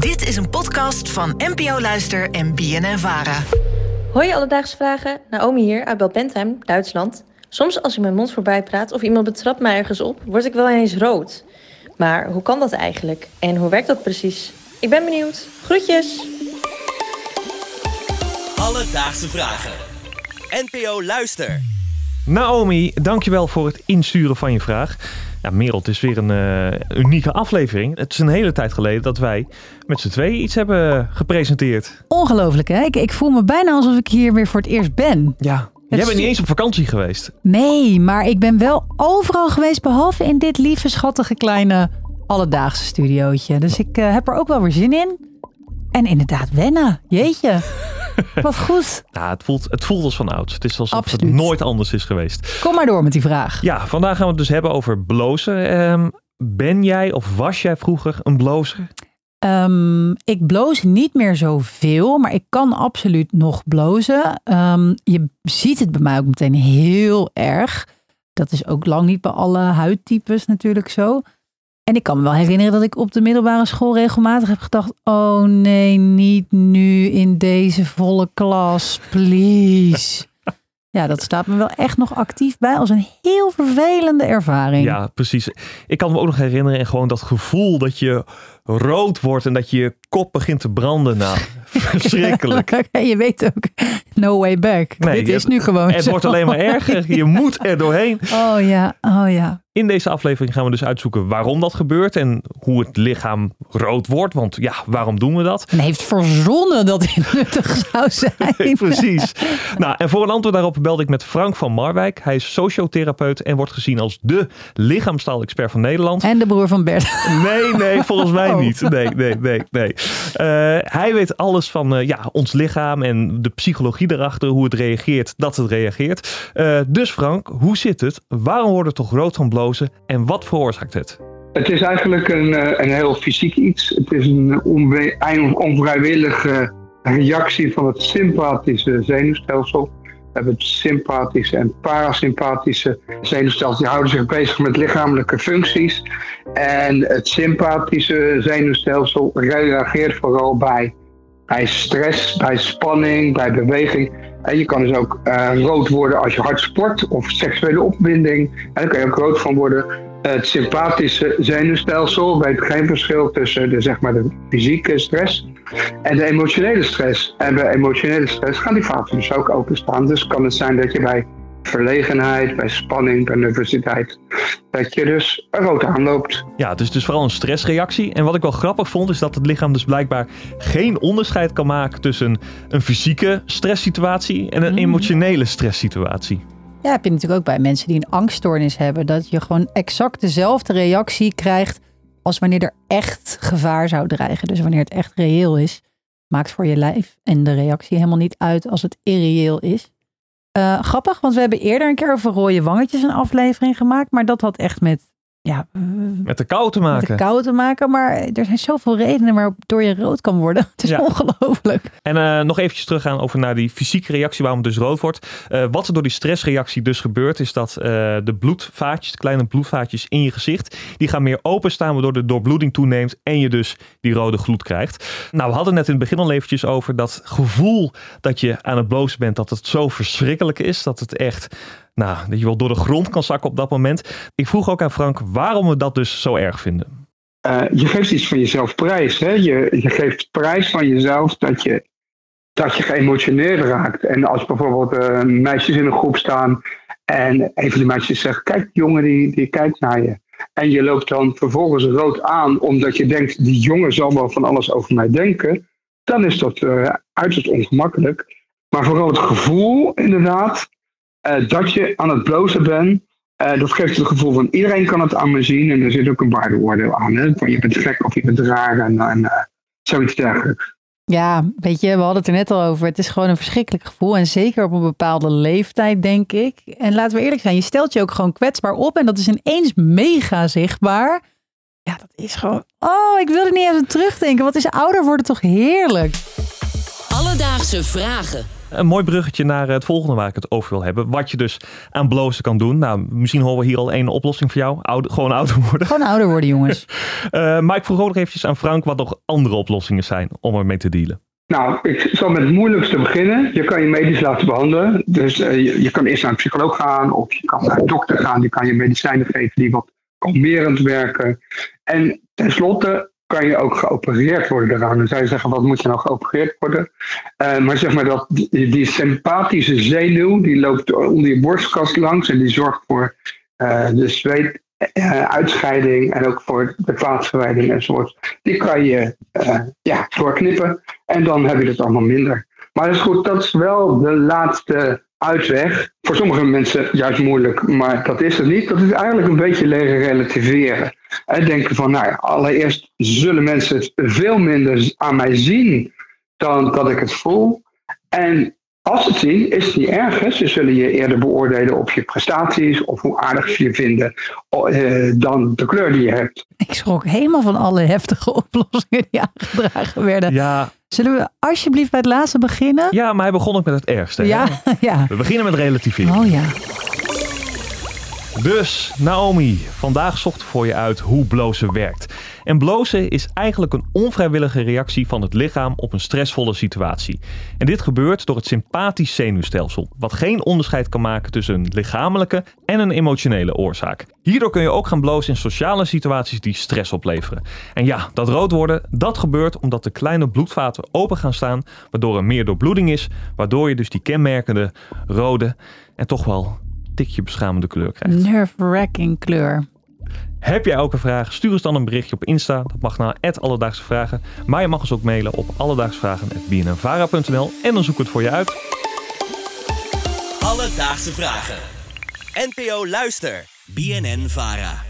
Dit is een podcast van NPO Luister en BNN Vara. Hoi Alledaagse Vragen, Naomi hier uit Belpentheim, Duitsland. Soms als ik mijn mond voorbij praat of iemand betrapt mij ergens op, word ik wel eens rood. Maar hoe kan dat eigenlijk? En hoe werkt dat precies? Ik ben benieuwd. Groetjes! Alledaagse Vragen. NPO Luister. Naomi, dankjewel voor het insturen van je vraag. Ja, Merel, het is weer een eh, unieke aflevering. Het is een hele tijd geleden dat wij met z'n tweeën iets hebben gepresenteerd. Ongelooflijk, hè? Ik, ik voel me bijna alsof ik hier weer voor het eerst ben. Ja, jij bent niet eens op vakantie geweest. Nee, maar ik ben wel overal geweest, behalve in dit lieve, schattige, kleine, alledaagse studiootje. Dus ik eh, heb er ook wel weer zin in. En inderdaad, wennen. Jeetje. Wat goed. Ja, het voelt, het voelt als van ouds. Het is alsof Absoluut. het nooit anders is geweest. Kom maar door met die vraag. Ja, vandaag gaan we het dus hebben over blozen. Ehm, ben jij of was jij vroeger een blozer? Ehm, ik bloos niet meer zoveel, maar ik kan absoluut nog blozen. Ehm, je ziet het bij mij ook meteen heel erg. Dat is ook lang niet bij alle huidtypes natuurlijk zo. En ik kan me wel herinneren dat ik op de middelbare school regelmatig heb gedacht: oh nee, niet nu in deze volle klas, please. Ja, dat staat me wel echt nog actief bij als een heel vervelende ervaring. Ja, precies. Ik kan me ook nog herinneren en gewoon dat gevoel dat je rood wordt en dat je kop begint te branden. Nou, verschrikkelijk. je weet ook, no way back. Nee, Dit is nu gewoon Het zo. wordt alleen maar erger. Je moet er doorheen. Oh ja, oh ja. In deze aflevering gaan we dus uitzoeken waarom dat gebeurt en hoe het lichaam rood wordt. Want ja, waarom doen we dat? En heeft verzonnen dat dit nuttig zou zijn. Precies. Nou, en voor een antwoord daarop belde ik met Frank van Marwijk. Hij is sociotherapeut en wordt gezien als de lichaamstaalexpert van Nederland. En de broer van Bert. Nee, nee, volgens mij Oh. niet. Nee, nee, nee, nee. Eh, hij weet alles van eh, ja, ons lichaam en de psychologie erachter, hoe het reageert, dat het reageert. Eh, dus Frank, hoe zit het? Waarom wordt het toch rood van en wat veroorzaakt het? Het is eigenlijk een, eh, een heel fysiek iets. Het is een onvrijwillige reactie van het sympathische zenuwstelsel. We hebben het sympathische en parasympathische zenuwstelsel. Die houden zich bezig met lichamelijke functies. En het sympathische zenuwstelsel reageert vooral bij, bij stress, bij spanning, bij beweging. En je kan dus ook eh, rood worden als je hard sport of seksuele opwinding. En daar kan je ook rood van worden. Het sympathische zenuwstelsel weet geen verschil tussen de, zeg maar, de fysieke stress en de emotionele stress. En bij emotionele stress gaan die vaten dus ook openstaan. Dus kan het zijn dat je bij verlegenheid, bij spanning, bij nervositeit, dat je dus er rood aanloopt. Ja, het is dus vooral een stressreactie. En wat ik wel grappig vond, is dat het lichaam dus blijkbaar geen onderscheid kan maken tussen een fysieke stresssituatie en een emotionele stresssituatie. Ja, heb je natuurlijk ook bij mensen die een angststoornis hebben. Dat je gewoon exact dezelfde reactie krijgt als wanneer er echt gevaar zou dreigen. Dus wanneer het echt reëel is, maakt voor je lijf en de reactie helemaal niet uit als het irreëel is. Eh, grappig, want we hebben eerder een keer over rode wangetjes een aflevering gemaakt. Maar dat had echt met, ja, eh, Met de kou te met maken. de kou te maken. Maar er zijn zoveel redenen waardoor je rood kan worden. Het is Ja. ongelooflijk. En eh, nog eventjes teruggaan over naar die fysieke reactie waarom het dus rood wordt. Eh, wat er door die stressreactie dus gebeurt is dat de bloedvaatjes, de kleine bloedvaatjes in je gezicht, die gaan meer openstaan waardoor de doorbloeding toeneemt en je dus die rode gloed krijgt. Nou, we hadden net in het begin al eventjes over dat gevoel dat je aan het blozen bent, dat het zo verschrikkelijk is, dat het echt, nou, dat je wel door de grond kan zakken op dat moment. Ik vroeg ook aan Frank waarom we dat dus zo erg vinden. Eh, je geeft iets van jezelf prijs. Hè? Je, je geeft prijs van jezelf dat je, dat je geëmotioneerd raakt. En als bijvoorbeeld eh, meisjes in een groep staan en een van die meisjes zegt: Kijk, die jongen die, die kijkt naar je. En je loopt dan vervolgens rood aan omdat je denkt: Die jongen zal wel van alles over mij denken. Dan is dat eh uiterst ongemakkelijk. Maar vooral het gevoel, inderdaad, eh, dat je aan het blozen bent. Eh, dat geeft het gevoel van iedereen kan het aan me zien en er zit ook een waardeoordeel aan. Hè? Van je bent gek of je bent raar en, en eh, zoiets dergelijks. Ja, weet je, we hadden het er net al over. Het is gewoon een verschrikkelijk gevoel. En zeker op een bepaalde leeftijd, denk ik. En laten we eerlijk zijn, je stelt je ook gewoon kwetsbaar op. En dat is ineens mega zichtbaar. Ja, dat is gewoon... Oh, ik wil er niet even terugdenken. Wat is ouder worden toch heerlijk? Alledaagse vragen. Een mooi bruggetje naar het volgende waar ik het over wil hebben. Wat je dus aan blozen kan doen. Nou, misschien horen we hier al één oplossing voor jou. Oude, gewoon ouder worden. Gewoon ouder worden, jongens. Uh, maar ik vroeg ook nog eventjes aan Frank wat nog andere oplossingen zijn om ermee te dealen. Nou, ik zal met het moeilijkste beginnen. Je kan je medisch laten behandelen. Dus uh, je, je, kan eerst naar een psycholoog gaan of je kan naar een dokter gaan. Die kan je medicijnen geven die wat kalmerend werken. En tenslotte kan je ook geopereerd worden eraan. Dan zou je zeggen, wat moet je nou geopereerd worden? Uh, maar zeg maar dat die, sympathische zenuw, die loopt onder je borstkast langs en die zorgt voor uh, de zweet, uh, uitscheiding en ook voor de plaatsverwijding enzovoort. Die kan je ja, doorknippen en dan heb je het allemaal minder. Maar dat is goed, dat is wel de laatste uitweg. Voor sommige mensen juist moeilijk, maar dat is het niet. Dat is eigenlijk een beetje leren relativeren. En denken van, nou ja, allereerst zullen mensen het veel minder aan mij zien dan dat ik het voel. En als ze het zien, is het niet erg. Ze zullen je eerder beoordelen op je prestaties of hoe aardig ze je vinden uh, dan de kleur die je hebt. Ik schrok helemaal van alle heftige oplossingen die aangedragen werden. Ja. Zullen we alsjeblieft bij het laatste beginnen? Ja, maar hij begon ook met het ergste. Ja, hè? ja. We beginnen met relativeren. Oh ja. Dus, Naomi, vandaag zocht voor je uit hoe blozen werkt. En blozen is eigenlijk een onvrijwillige reactie van het lichaam op een stressvolle situatie. En dit gebeurt door het sympathisch zenuwstelsel, wat geen onderscheid kan maken tussen een lichamelijke en een emotionele oorzaak. Hierdoor kun je ook gaan blozen in sociale situaties die stress opleveren. En ja, dat rood worden, dat gebeurt omdat de kleine bloedvaten open gaan staan, waardoor er meer doorbloeding is, waardoor je dus die kenmerkende rode en toch wel tikje beschamende kleur krijgt. Nerve-wracking kleur. Heb jij ook een vraag? Stuur ons dan een berichtje op Insta. Dat mag naar Alledaagse Vragen. Maar je mag ons ook mailen op alledaagsvragen.bnnvara.nl en dan zoeken we het voor je uit. Alledaagse Vragen. NPO Luister. BNN Vara.